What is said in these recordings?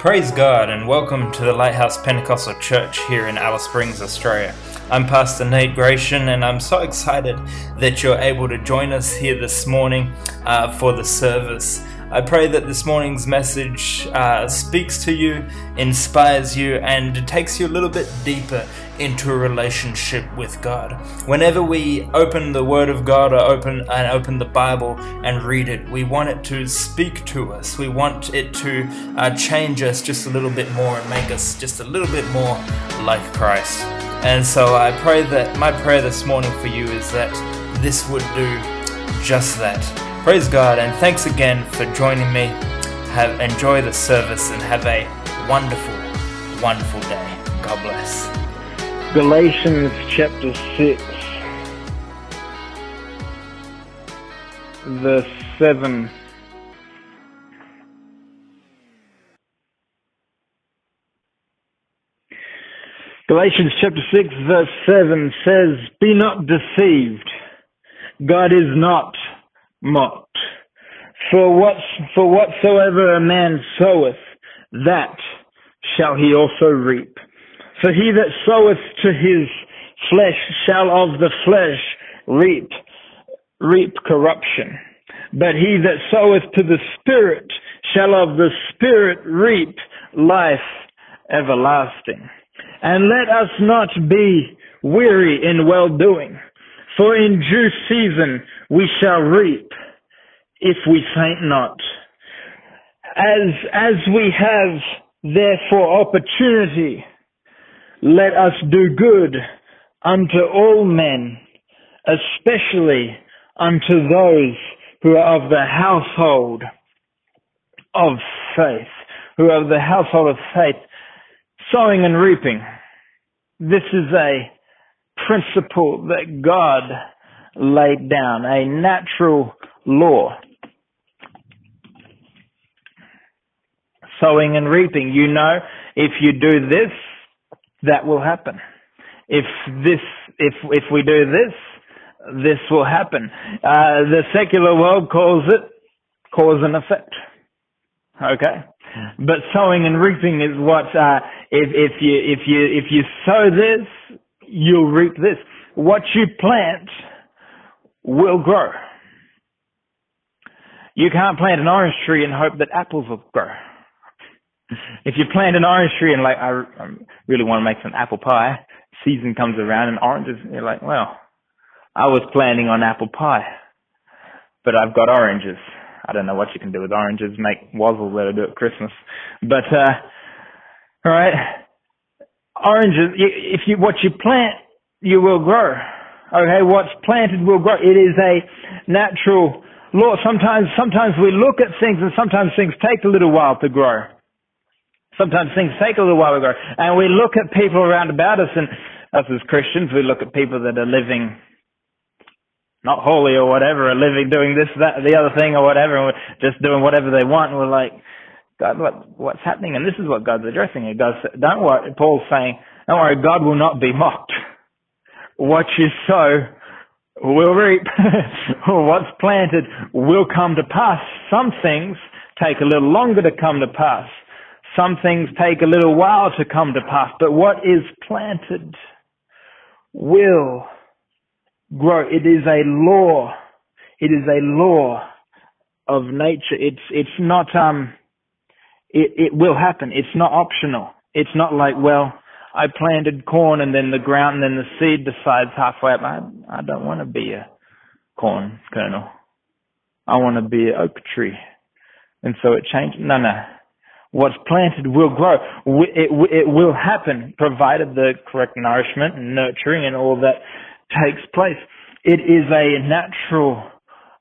Praise God and welcome to the Lighthouse Pentecostal Church here in Alice Springs, Australia. I'm Pastor Nate Gratian and I'm so excited that you're able to join us here this morning uh, for the service. I pray that this morning's message uh, speaks to you, inspires you, and takes you a little bit deeper into a relationship with God. Whenever we open the Word of God or open and open the Bible and read it, we want it to speak to us. We want it to uh, change us just a little bit more and make us just a little bit more like Christ. And so I pray that my prayer this morning for you is that this would do just that. Praise God and thanks again for joining me. Have enjoy the service and have a wonderful, wonderful day. God bless. Galatians chapter 6, verse 7. Galatians chapter 6, verse 7 says, Be not deceived. God is not mocked. For, what, for whatsoever a man soweth, that shall he also reap. For he that soweth to his flesh shall of the flesh reap, reap corruption. But he that soweth to the Spirit shall of the Spirit reap life everlasting. And let us not be weary in well doing, for in due season we shall reap if we faint not. As, as we have therefore opportunity, let us do good unto all men, especially unto those who are of the household of faith, who are of the household of faith, sowing and reaping. This is a principle that God laid down, a natural law. Sowing and reaping. You know, if you do this, that will happen. If this, if, if we do this, this will happen. Uh, the secular world calls it cause and effect. Okay? But sowing and reaping is what, uh, if, if you, if you, if you sow this, you'll reap this. What you plant will grow. You can't plant an orange tree and hope that apples will grow if you plant an orange tree and like I, I really want to make some apple pie, season comes around and oranges, you're like, well, I was planning on apple pie, but I've got oranges. I don't know what you can do with oranges. Make wazzles that'll do at Christmas, but uh, all right, oranges. If you what you plant, you will grow. Okay, what's planted will grow. It is a natural law. Sometimes, sometimes we look at things and sometimes things take a little while to grow. Sometimes things take a little while to grow. And we look at people around about us and us as Christians, we look at people that are living not holy or whatever, or living, doing this, that, the other thing or whatever, and we're just doing whatever they want. And we're like, God, what, what's happening? And this is what God's addressing here. God, don't worry, Paul's saying, don't worry, God will not be mocked. What you sow will reap. What's planted will come to pass. Some things take a little longer to come to pass. Some things take a little while to come to pass, but what is planted will grow. It is a law. It is a law of nature. It's, it's not, um, it, it will happen. It's not optional. It's not like, well, I planted corn and then the ground and then the seed decides halfway up, I, I don't want to be a corn kernel. I want to be an oak tree. And so it changed. No, no. What's planted will grow. It, it will happen provided the correct nourishment and nurturing and all that takes place. It is a natural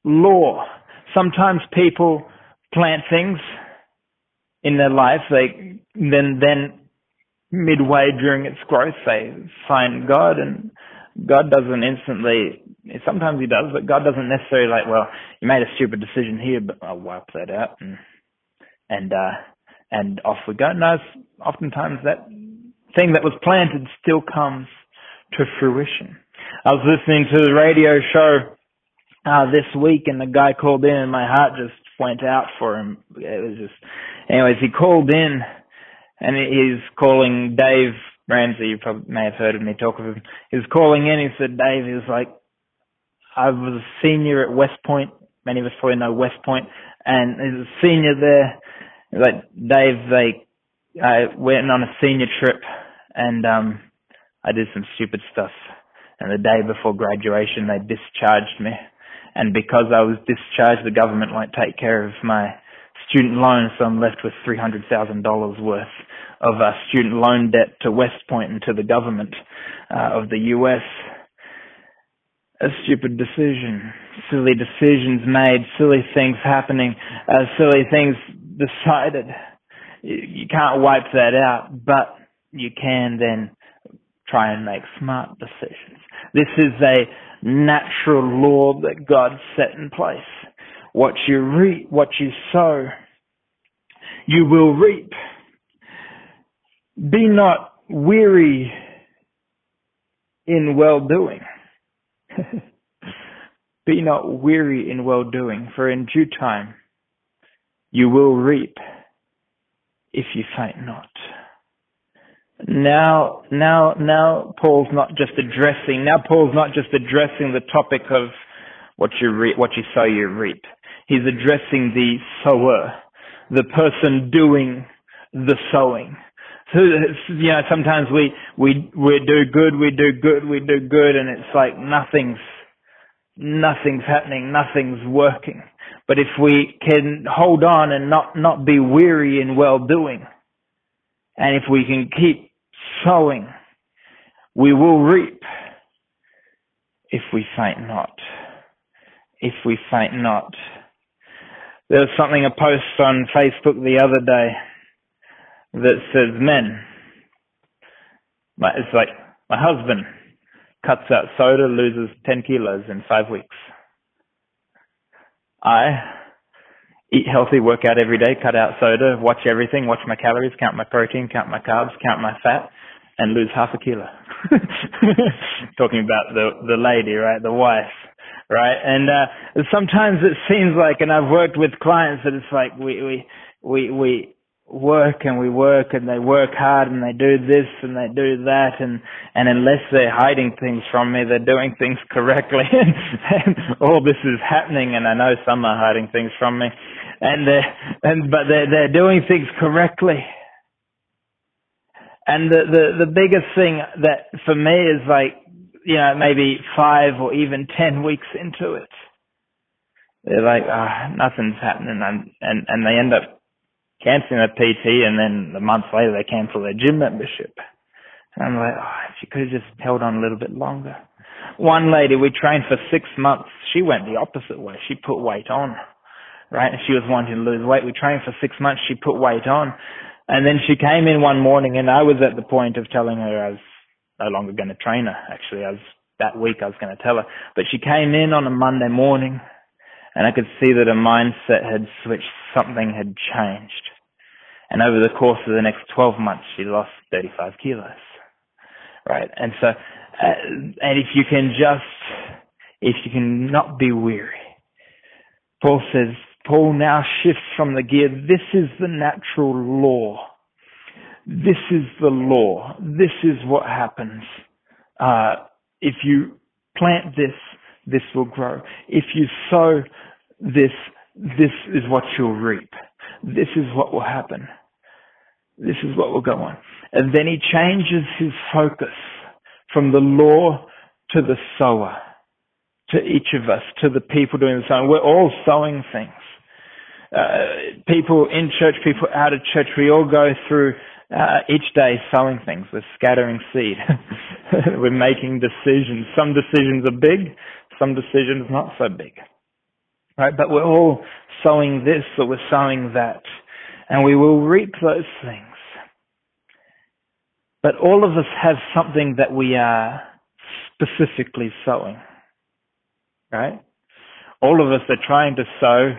law. Sometimes people plant things in their life, they then then midway during its growth they find God and God doesn't instantly sometimes he does, but God doesn't necessarily like, well, you made a stupid decision here, but I'll wipe that out and and uh and off we go. No, oftentimes that thing that was planted still comes to fruition. I was listening to the radio show uh, this week, and the guy called in, and my heart just went out for him. It was just, anyways, he called in, and he's calling Dave Ramsey. You probably may have heard of me talk of him. He's calling in. He said, Dave, he was like, I was a senior at West Point. Many of us probably know West Point, and he's a senior there. Like Dave, they I went on a senior trip, and um, I did some stupid stuff. And the day before graduation, they discharged me. And because I was discharged, the government won't take care of my student loans, so I'm left with $300,000 worth of uh, student loan debt to West Point and to the government uh, of the US. A stupid decision, silly decisions made, silly things happening, uh, silly things decided. You, you can't wipe that out, but you can then try and make smart decisions. This is a natural law that God set in place. What you reap, what you sow, you will reap. Be not weary in well doing. Be not weary in well doing, for in due time you will reap if you faint not. Now, now, now Paul's not just addressing, now Paul's not just addressing the topic of what you reap, what you sow, you reap. He's addressing the sower, the person doing the sowing. So, you know, sometimes we, we, we do good, we do good, we do good, and it's like nothing's, nothing's happening, nothing's working. But if we can hold on and not, not be weary in well doing, and if we can keep sowing, we will reap if we faint not. If we faint not. There was something a post on Facebook the other day that says, men, it's like my husband cuts out soda, loses 10 kilos in five weeks. I eat healthy, work out every day, cut out soda, watch everything, watch my calories, count my protein, count my carbs, count my fat, and lose half a kilo. Talking about the the lady, right, the wife, right? And uh sometimes it seems like, and I've worked with clients that it's like we we we we work and we work and they work hard and they do this and they do that and and unless they're hiding things from me they're doing things correctly. And, and all this is happening and I know some are hiding things from me. And they and but they're they're doing things correctly. And the the the biggest thing that for me is like you know maybe five or even ten weeks into it they're like ah oh, nothing's happening and and and they end up canceling their PT and then a month later they cancel their gym membership. And I'm like, oh, if you could have just held on a little bit longer. One lady, we trained for six months. She went the opposite way. She put weight on, right? She was wanting to lose weight. We trained for six months. She put weight on. And then she came in one morning and I was at the point of telling her I was no longer going to train her. Actually, I was, that week I was going to tell her. But she came in on a Monday morning and I could see that her mindset had switched. Something had changed. And over the course of the next 12 months, she lost 35 kilos. Right? And so, uh, and if you can just, if you can not be weary, Paul says, Paul now shifts from the gear, this is the natural law. This is the law. This is what happens. Uh, if you plant this, this will grow. If you sow this, this is what you'll reap. This is what will happen. This is what will go on. And then he changes his focus from the law to the sower, to each of us, to the people doing the sowing. We're all sowing things. Uh, people in church, people out of church, we all go through uh, each day sowing things. We're scattering seed. We're making decisions. Some decisions are big, some decisions not so big. Right? But we're all sowing this or we're sowing that. And we will reap those things. But all of us have something that we are specifically sowing. Right? All of us are trying to sow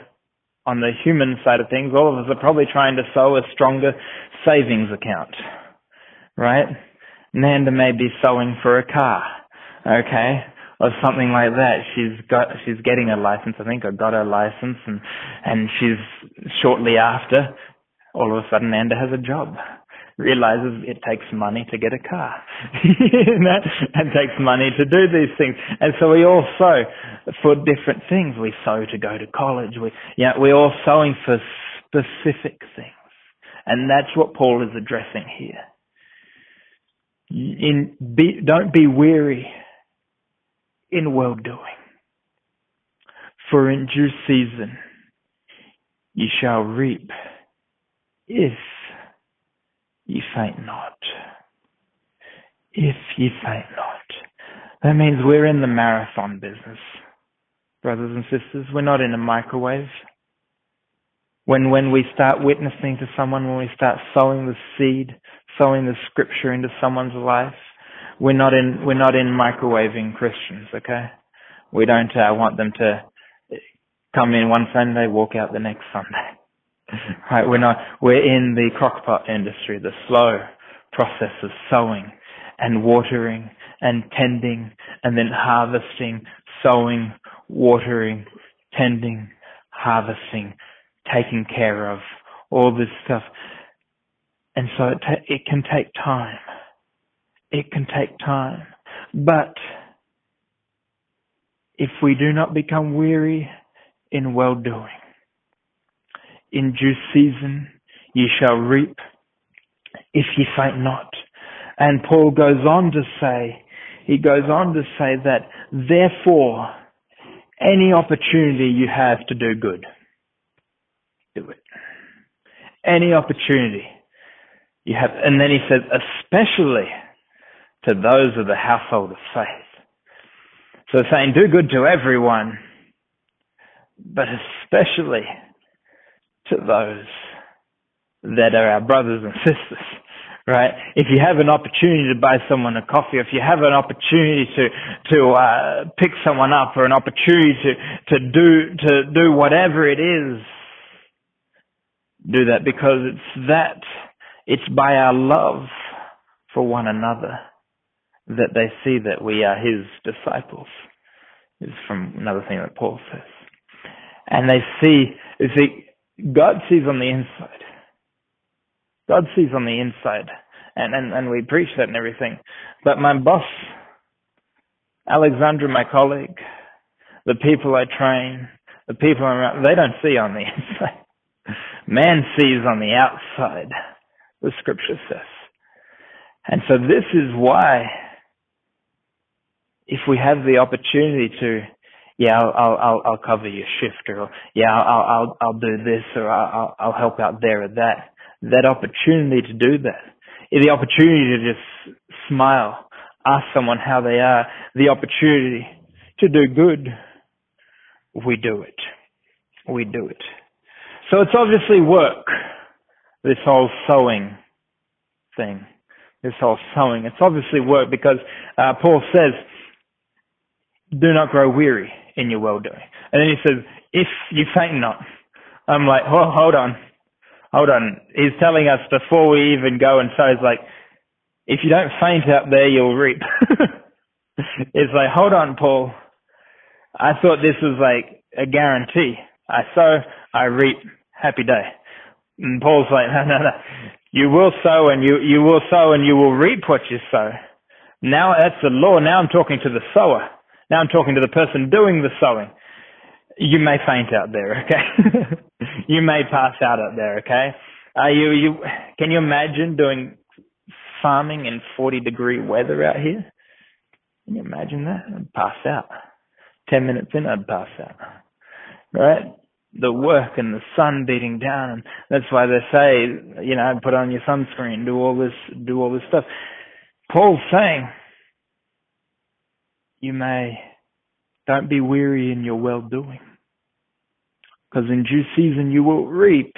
on the human side of things. All of us are probably trying to sow a stronger savings account. Right? Nanda may be sowing for a car. Okay? Or something like that. She's got, she's getting a license, I think, or got her license and, and she's shortly after, all of a sudden Nanda has a job realizes it takes money to get a car. and takes money to do these things. And so we all sow for different things. We sow to go to college. We, yeah, we're all sowing for specific things. And that's what Paul is addressing here. In, be, don't be weary in well doing. For in due season you shall reap if ye faint not. If ye faint not. That means we're in the marathon business, brothers and sisters. We're not in a microwave. When, when we start witnessing to someone, when we start sowing the seed, sowing the scripture into someone's life, we're not in, we're not in microwaving Christians, okay? We don't uh, want them to come in one Sunday, walk out the next Sunday. Right? We're not, we're in the crockpot industry, the slow process of sowing and watering and tending and then harvesting, sowing, watering, tending, harvesting, taking care of, all this stuff. And so it, ta- it can take time. It can take time. But if we do not become weary in well doing, in due season ye shall reap if ye faint not. And Paul goes on to say, he goes on to say that therefore any opportunity you have to do good, do it. Any opportunity you have, and then he says, especially to those of the household of faith. So saying, do good to everyone, but especially to those that are our brothers and sisters, right? If you have an opportunity to buy someone a coffee, if you have an opportunity to to uh, pick someone up, or an opportunity to to do to do whatever it is, do that because it's that it's by our love for one another that they see that we are His disciples. Is from another thing that Paul says, and they see see God sees on the inside. God sees on the inside. And, and, and we preach that and everything. But my boss, Alexandra, my colleague, the people I train, the people around, they don't see on the inside. Man sees on the outside, the scripture says. And so this is why, if we have the opportunity to yeah, I'll, I'll, I'll cover your shift or yeah, I'll, I'll, I'll do this or I'll, I'll help out there or that. That opportunity to do that. The opportunity to just smile, ask someone how they are, the opportunity to do good. We do it. We do it. So it's obviously work. This whole sowing thing. This whole sowing. It's obviously work because uh, Paul says, do not grow weary in your well doing. And then he says, if you faint not. I'm like, oh, hold on. Hold on. He's telling us before we even go and sow, he's like, if you don't faint out there, you'll reap. it's like, hold on, Paul. I thought this was like a guarantee. I sow, I reap. Happy day. And Paul's like, no, no, no. You will sow and you, you will sow and you will reap what you sow. Now that's the law. Now I'm talking to the sower. Now I'm talking to the person doing the sewing. You may faint out there, okay? you may pass out out there, okay? Are you, you, can you imagine doing farming in 40 degree weather out here? Can you imagine that? I'd pass out. 10 minutes in, I'd pass out. Right? The work and the sun beating down, and that's why they say, you know, put on your sunscreen, do all this, do all this stuff. Paul's saying, you may don't be weary in your well doing. Because in due season you will reap.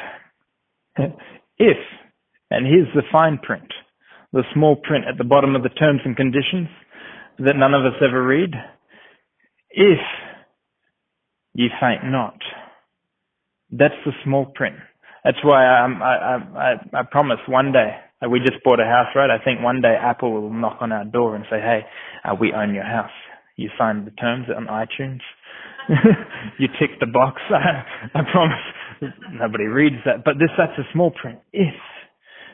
if, and here's the fine print, the small print at the bottom of the terms and conditions that none of us ever read. If ye faint not. That's the small print. That's why um, I, I, I, I promise one day, we just bought a house, right? I think one day Apple will knock on our door and say, hey, uh, we own your house you sign the terms on iTunes. you tick the box. I promise nobody reads that, but this that's a small print. If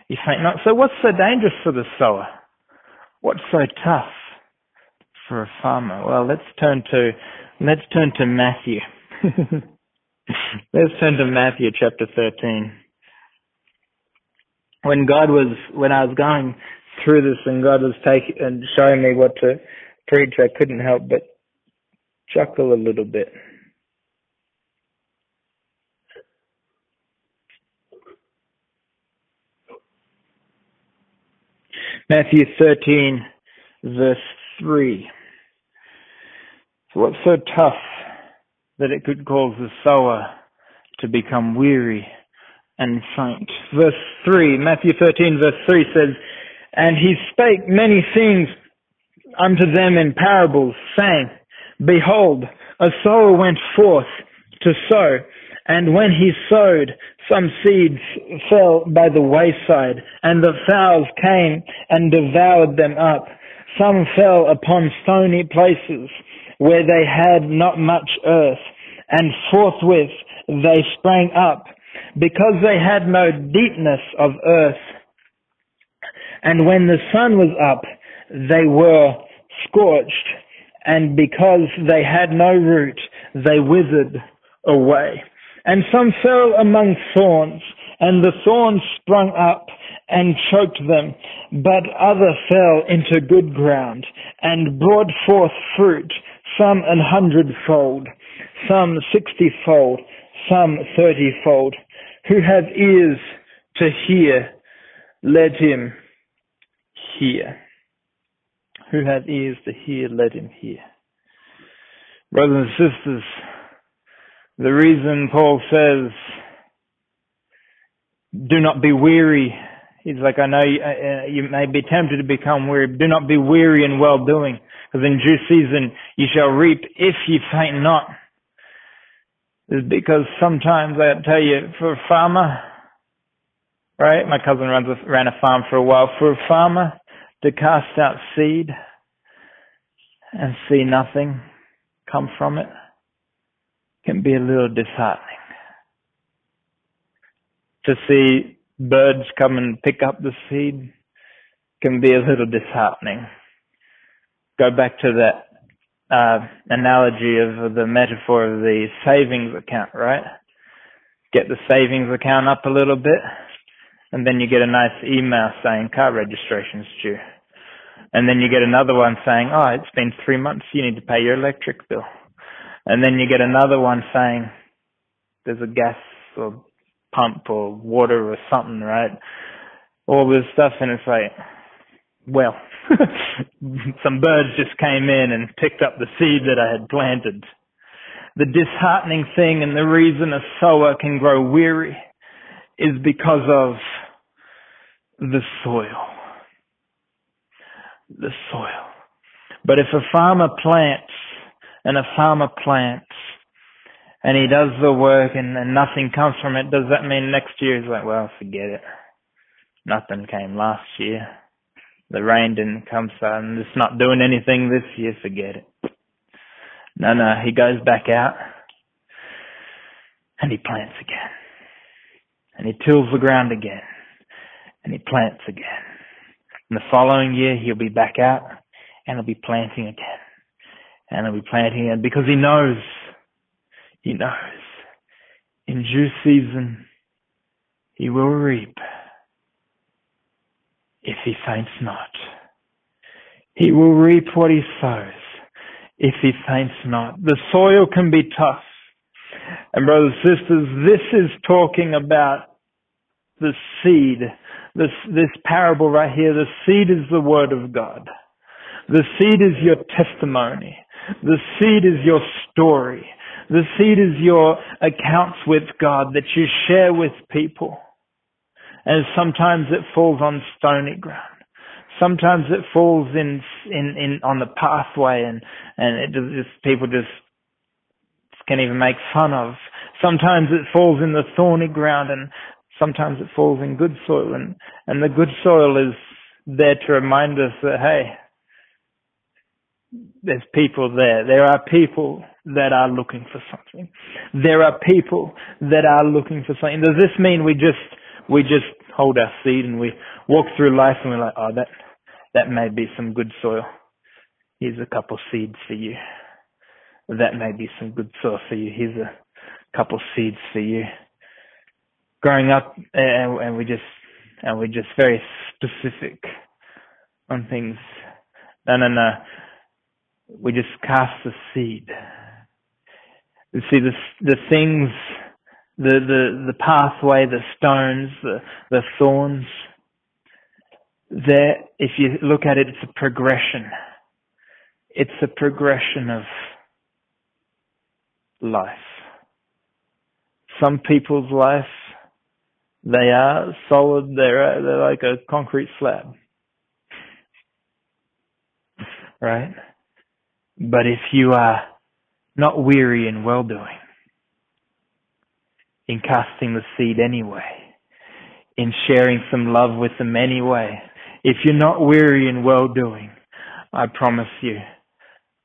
you faint not. So what's so dangerous for the sower? What's so tough for a farmer? Well, let's turn to let's turn to Matthew. let's turn to Matthew chapter 13. When God was when I was going through this and God was taking and showing me what to preach, I couldn't help but chuckle a little bit. Matthew 13, verse 3. So what's so tough that it could cause the sower to become weary and faint? Verse 3, Matthew 13, verse 3 says, And he spake many things unto them in parables, saying, Behold, a sower went forth to sow, and when he sowed, some seeds fell by the wayside, and the fowls came and devoured them up. Some fell upon stony places, where they had not much earth, and forthwith they sprang up, because they had no deepness of earth. And when the sun was up, they were scorched, and because they had no root, they withered away. And some fell among thorns, and the thorns sprung up and choked them, but other fell into good ground and brought forth fruit, some an hundredfold, some sixtyfold, some thirtyfold. Who have ears to hear, let him hear. Who have ears to hear, let him hear. Brothers and sisters, the reason Paul says, do not be weary, he's like, I know you, uh, you may be tempted to become weary. Do not be weary in well doing, because in due season you shall reap if you faint not. Is because sometimes I tell you, for a farmer, right? My cousin runs a, ran a farm for a while. For a farmer to cast out seed and see nothing come from it can be a little disheartening. To see birds come and pick up the seed can be a little disheartening. Go back to that uh, analogy of the metaphor of the savings account, right? Get the savings account up a little bit, and then you get a nice email saying car registration's due. And then you get another one saying, oh, it's been three months, you need to pay your electric bill. And then you get another one saying there's a gas or pump or water or something, right? All this stuff and it's like, well, some birds just came in and picked up the seed that I had planted. The disheartening thing and the reason a sower can grow weary is because of the soil. The soil. But if a farmer plants and a farmer plants and he does the work and, and nothing comes from it, does that mean next year he's like, well, forget it. Nothing came last year. The rain didn't come, so I'm just not doing anything this year, forget it. No, no, he goes back out and he plants again. And he tills the ground again. And he plants again. And the following year he'll be back out and he'll be planting again and he'll be planting it because he knows, he knows in due season he will reap if he faints not. He will reap what he sows if he faints not. The soil can be tough. And brothers and sisters, this is talking about the seed. This, this parable right here, the seed is the word of God. The seed is your testimony. The seed is your story. The seed is your accounts with God that you share with people. And sometimes it falls on stony ground. Sometimes it falls in, in, in, on the pathway and, and it just, people just can't even make fun of. Sometimes it falls in the thorny ground and sometimes it falls in good soil and, and the good soil is there to remind us that, hey, there's people there. There are people that are looking for something. There are people that are looking for something. Does this mean we just we just hold our seed and we walk through life and we're like, oh, that, that may be some good soil. Here's a couple seeds for you. That may be some good soil for you. Here's a couple seeds for you. Growing up, eh, and, and we just, and we're just very specific on things. No, no, no. We just cast the seed. You see, the the things, the the the pathway, the stones, the the thorns. There, if you look at it, it's a progression. It's a progression of life. Some people's life, they are solid. They're they're like a concrete slab, right? But if you are not weary in well doing, in casting the seed anyway, in sharing some love with them anyway, if you're not weary in well doing, I promise you,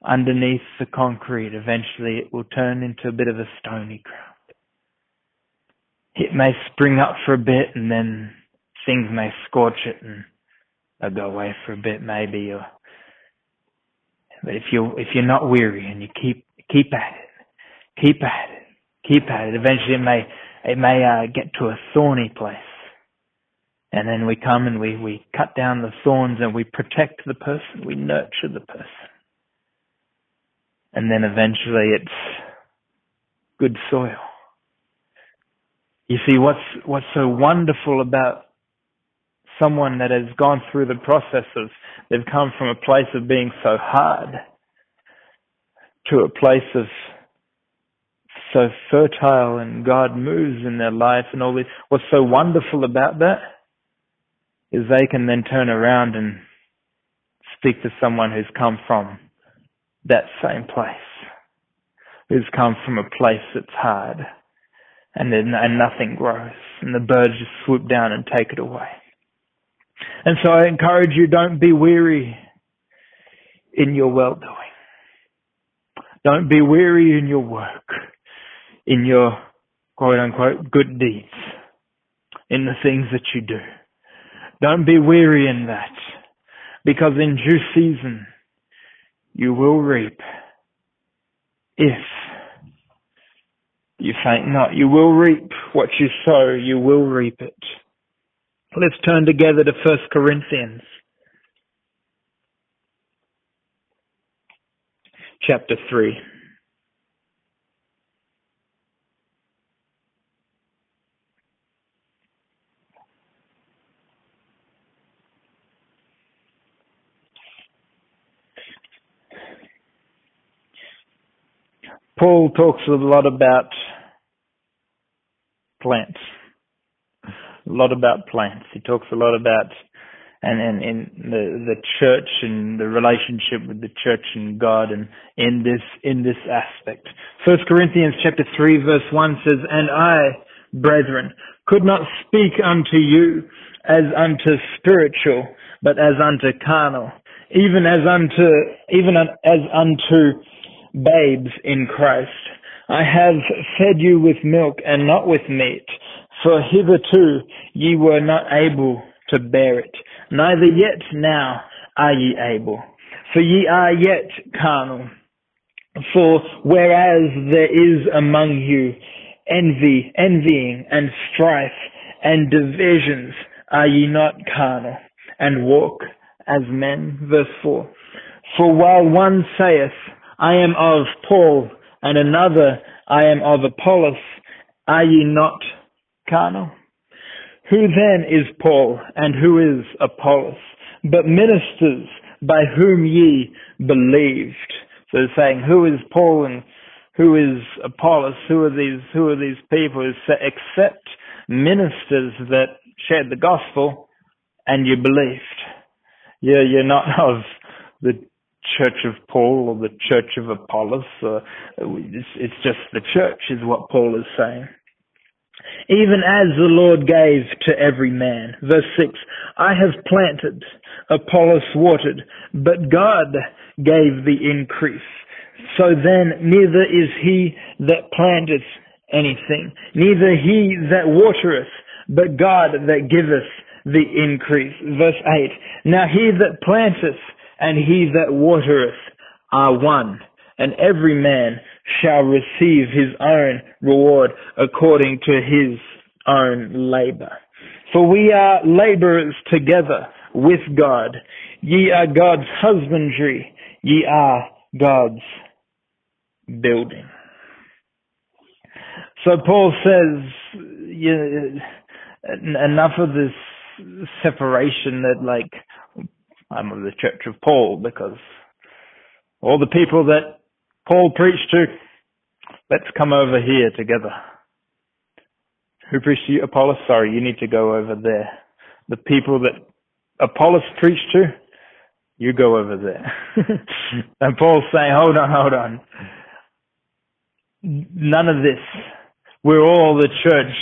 underneath the concrete, eventually it will turn into a bit of a stony ground. It may spring up for a bit and then things may scorch it and they'll go away for a bit maybe or but if you if you're not weary and you keep keep at it, keep at it, keep at it, eventually it may it may uh, get to a thorny place. And then we come and we, we cut down the thorns and we protect the person, we nurture the person. And then eventually it's good soil. You see, what's, what's so wonderful about someone that has gone through the process of they've come from a place of being so hard to a place of so fertile and God moves in their life and all this. What's so wonderful about that is they can then turn around and speak to someone who's come from that same place, who's come from a place that's hard and then and nothing grows and the birds just swoop down and take it away. And so I encourage you, don't be weary in your well doing. Don't be weary in your work, in your quote unquote good deeds, in the things that you do. Don't be weary in that, because in due season you will reap if you faint not. You will reap what you sow, you will reap it. Let's turn together to 1 Corinthians chapter 3. Paul talks a lot about plants a lot about plants. He talks a lot about and and in the the church and the relationship with the church and God and in this in this aspect. First Corinthians chapter three verse one says, And I, brethren, could not speak unto you as unto spiritual, but as unto carnal, even as unto even as unto babes in Christ. I have fed you with milk and not with meat for hitherto ye were not able to bear it, neither yet now are ye able. For ye are yet carnal. For whereas there is among you envy, envying, and strife, and divisions, are ye not carnal, and walk as men? Verse 4. For while one saith, I am of Paul, and another, I am of Apollos, are ye not carnal? Who then is Paul and who is Apollos? But ministers by whom ye believed. So saying, who is Paul and who is Apollos? Who are these, who are these people except ministers that shared the gospel and you believed? Yeah, you're not of the church of Paul or the church of Apollos. Uh, it's, it's just the church is what Paul is saying even as the Lord gave to every man. Verse 6, I have planted, Apollos watered, but God gave the increase. So then neither is he that planteth anything, neither he that watereth, but God that giveth the increase. Verse 8. Now he that planteth and he that watereth are one, and every man shall receive his own reward according to his own labor. For we are laborers together with God. Ye are God's husbandry. Ye are God's building. So Paul says, enough of this separation that like, I'm of the church of Paul because all the people that Paul preached to, let's come over here together. Who preached to you? Apollos? Sorry, you need to go over there. The people that Apollos preached to, you go over there. and Paul's saying, hold on, hold on. None of this. We're all the church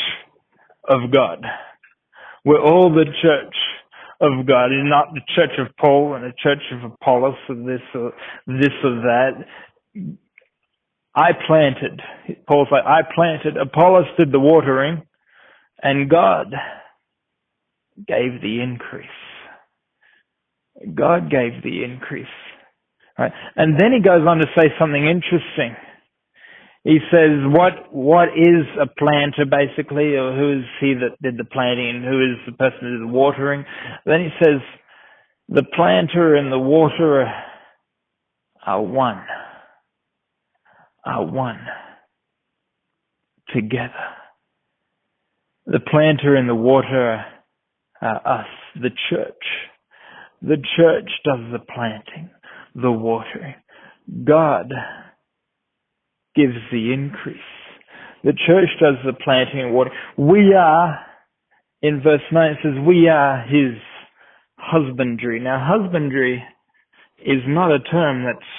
of God. We're all the church of God. It's not the church of Paul and the church of Apollos or this or this or that. I planted. Paul's like, I planted. Apollos did the watering and God gave the increase. God gave the increase. Right? And then he goes on to say something interesting. He says, what, what is a planter basically, or who is he that did the planting who is the person who did the watering? Then he says, the planter and the waterer are one. Are one. Together. The planter and the waterer are us, the church. The church does the planting, the watering. God gives the increase. The church does the planting and watering. We are, in verse 9 it says, we are his husbandry. Now husbandry is not a term that's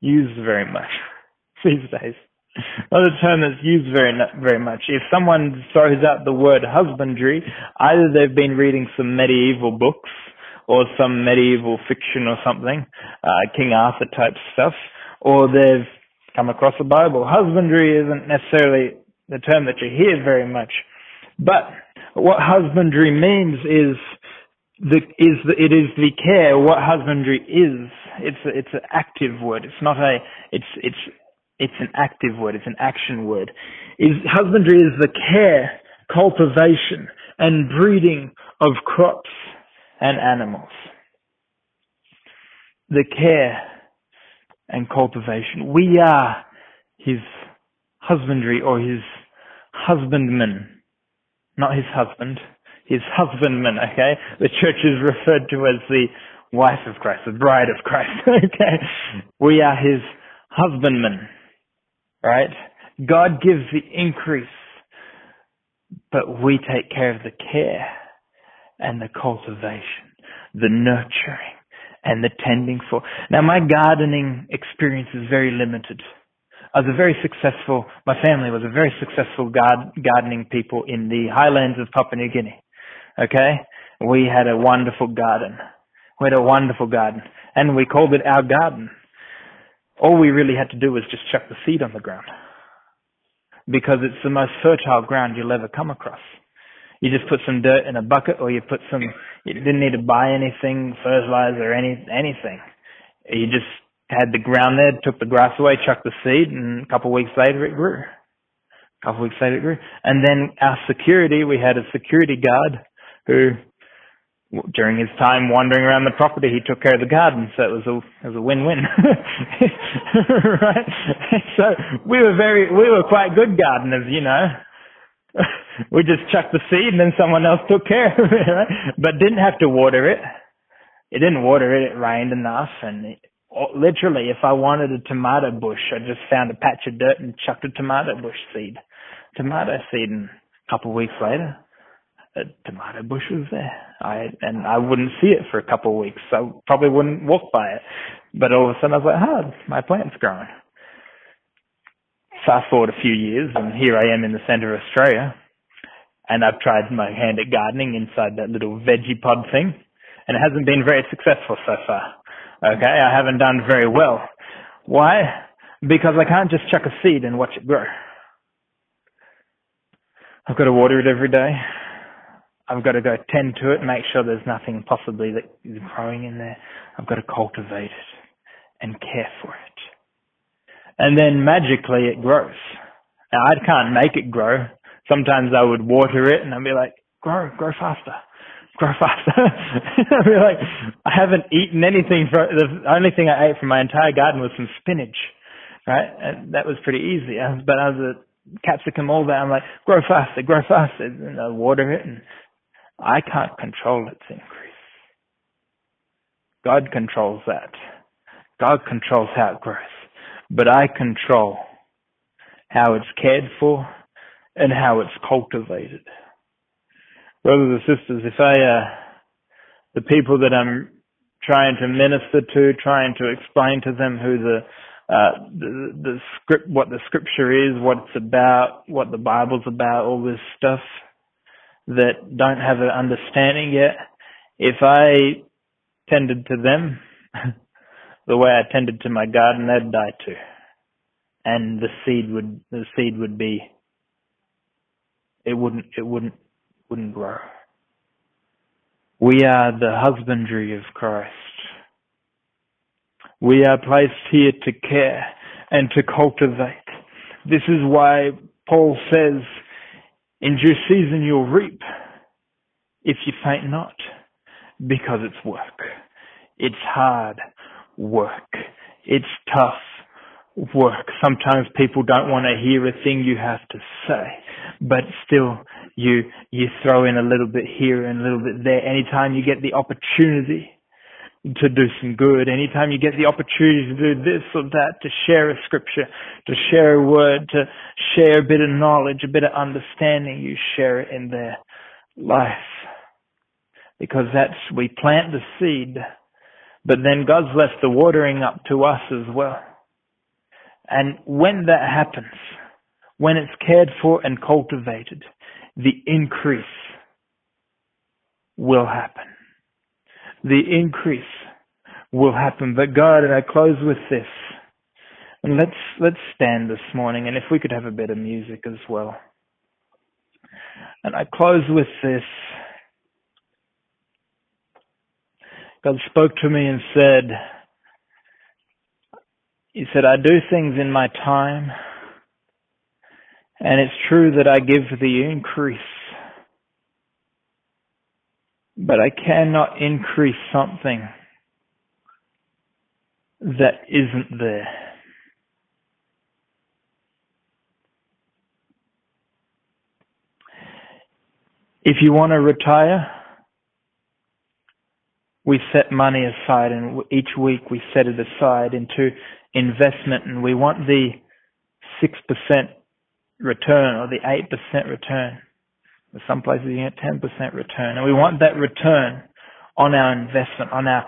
used very much these days. Not a term that's used very very much. If someone throws out the word husbandry, either they've been reading some medieval books or some medieval fiction or something, uh, King Arthur type stuff, or they've come across the Bible. Husbandry isn't necessarily the term that you hear very much, but what husbandry means is the is the, it is the care. What husbandry is, it's a, it's an active word. It's not a it's it's it's an active word. It's an action word. Is husbandry is the care, cultivation, and breeding of crops and animals. The care and cultivation. We are his husbandry or his husbandman. Not his husband, his husbandman, okay? The church is referred to as the wife of Christ, the bride of Christ, okay? We are his husbandman, right? God gives the increase, but we take care of the care and the cultivation, the nurturing, and the tending for. Now my gardening experience is very limited. I was a very successful, my family was a very successful gar- gardening people in the highlands of Papua New Guinea. Okay? We had a wonderful garden. We had a wonderful garden. And we called it our garden. All we really had to do was just chuck the seed on the ground. Because it's the most fertile ground you'll ever come across. You just put some dirt in a bucket or you put some, you didn't need to buy anything, fertilizer or any, anything. You just had the ground there, took the grass away, chucked the seed, and a couple of weeks later it grew. A couple of weeks later it grew. And then our security, we had a security guard who, during his time wandering around the property, he took care of the garden, so it was a, it was a win-win. right? So we were very, we were quite good gardeners, you know. we just chucked the seed and then someone else took care of it, right? But didn't have to water it. It didn't water it. It rained enough and it, oh, literally if I wanted a tomato bush, I just found a patch of dirt and chucked a tomato bush seed. Tomato seed and a couple of weeks later, a tomato bush was there. I, and I wouldn't see it for a couple of weeks. So I probably wouldn't walk by it. But all of a sudden I was like, oh, my plant's growing fast forward a few years and here I am in the centre of Australia and I've tried my hand at gardening inside that little veggie pod thing and it hasn't been very successful so far. Okay, I haven't done very well. Why? Because I can't just chuck a seed and watch it grow. I've got to water it every day. I've got to go tend to it, make sure there's nothing possibly that is growing in there. I've got to cultivate it and care for it. And then magically it grows. Now I can't make it grow. Sometimes I would water it and I'd be like, grow, grow faster, grow faster. I'd be like, I haven't eaten anything for, the only thing I ate from my entire garden was some spinach, right? And that was pretty easy. Uh, but as a capsicum, all that, I'm like, grow faster, grow faster. And I water it and I can't control its increase. God controls that. God controls how it grows. But I control how it's cared for and how it's cultivated. Brothers and sisters, if I, uh, the people that I'm trying to minister to, trying to explain to them who the, uh, the, the script, what the scripture is, what it's about, what the Bible's about, all this stuff, that don't have an understanding yet, if I tended to them the way I tended to my garden, they'd die too. And the seed would, the seed would be, it wouldn't, it wouldn't, wouldn't grow. We are the husbandry of Christ. We are placed here to care and to cultivate. This is why Paul says in due season you'll reap if you faint not, because it's work. It's hard work. It's tough work. Sometimes people don't want to hear a thing you have to say, but still you, you throw in a little bit here and a little bit there. Anytime you get the opportunity to do some good. Anytime you get the opportunity to do this or that, to share a scripture, to share a word, to share a bit of knowledge, a bit of understanding, you share it in their life. Because that's, we plant the seed, but then God's left the watering up to us as well. And when that happens, when it's cared for and cultivated, the increase will happen the increase will happen. But God, and I close with this. And let's let's stand this morning, and if we could have a bit of music as well. And I close with this. God spoke to me and said, He said, I do things in my time, and it's true that I give the increase but I cannot increase something that isn't there. If you want to retire, we set money aside and each week we set it aside into investment and we want the 6% return or the 8% return. In Some places you get 10% return. And we want that return on our investment, on our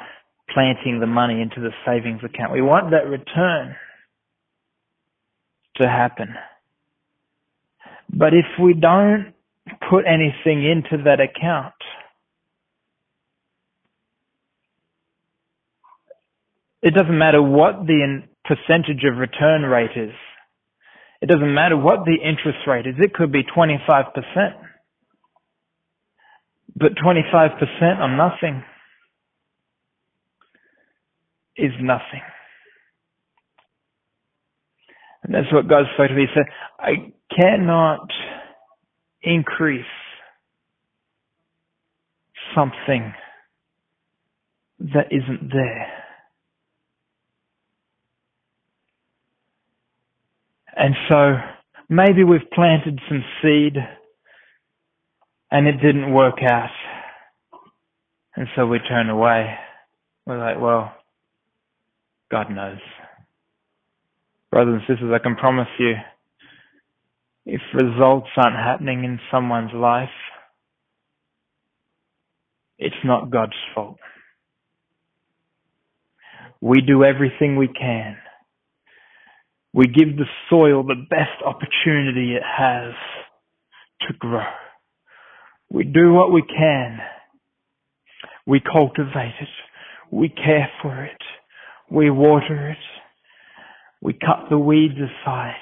planting the money into the savings account. We want that return to happen. But if we don't put anything into that account, it doesn't matter what the percentage of return rate is. It doesn't matter what the interest rate is. It could be 25%. But 25% on nothing is nothing. And that's what God spoke to me. He said, I cannot increase something that isn't there. And so maybe we've planted some seed and it didn't work out. And so we turn away. We're like, well, God knows. Brothers and sisters, I can promise you, if results aren't happening in someone's life, it's not God's fault. We do everything we can. We give the soil the best opportunity it has to grow. We do what we can. We cultivate it. We care for it. We water it. We cut the weeds aside.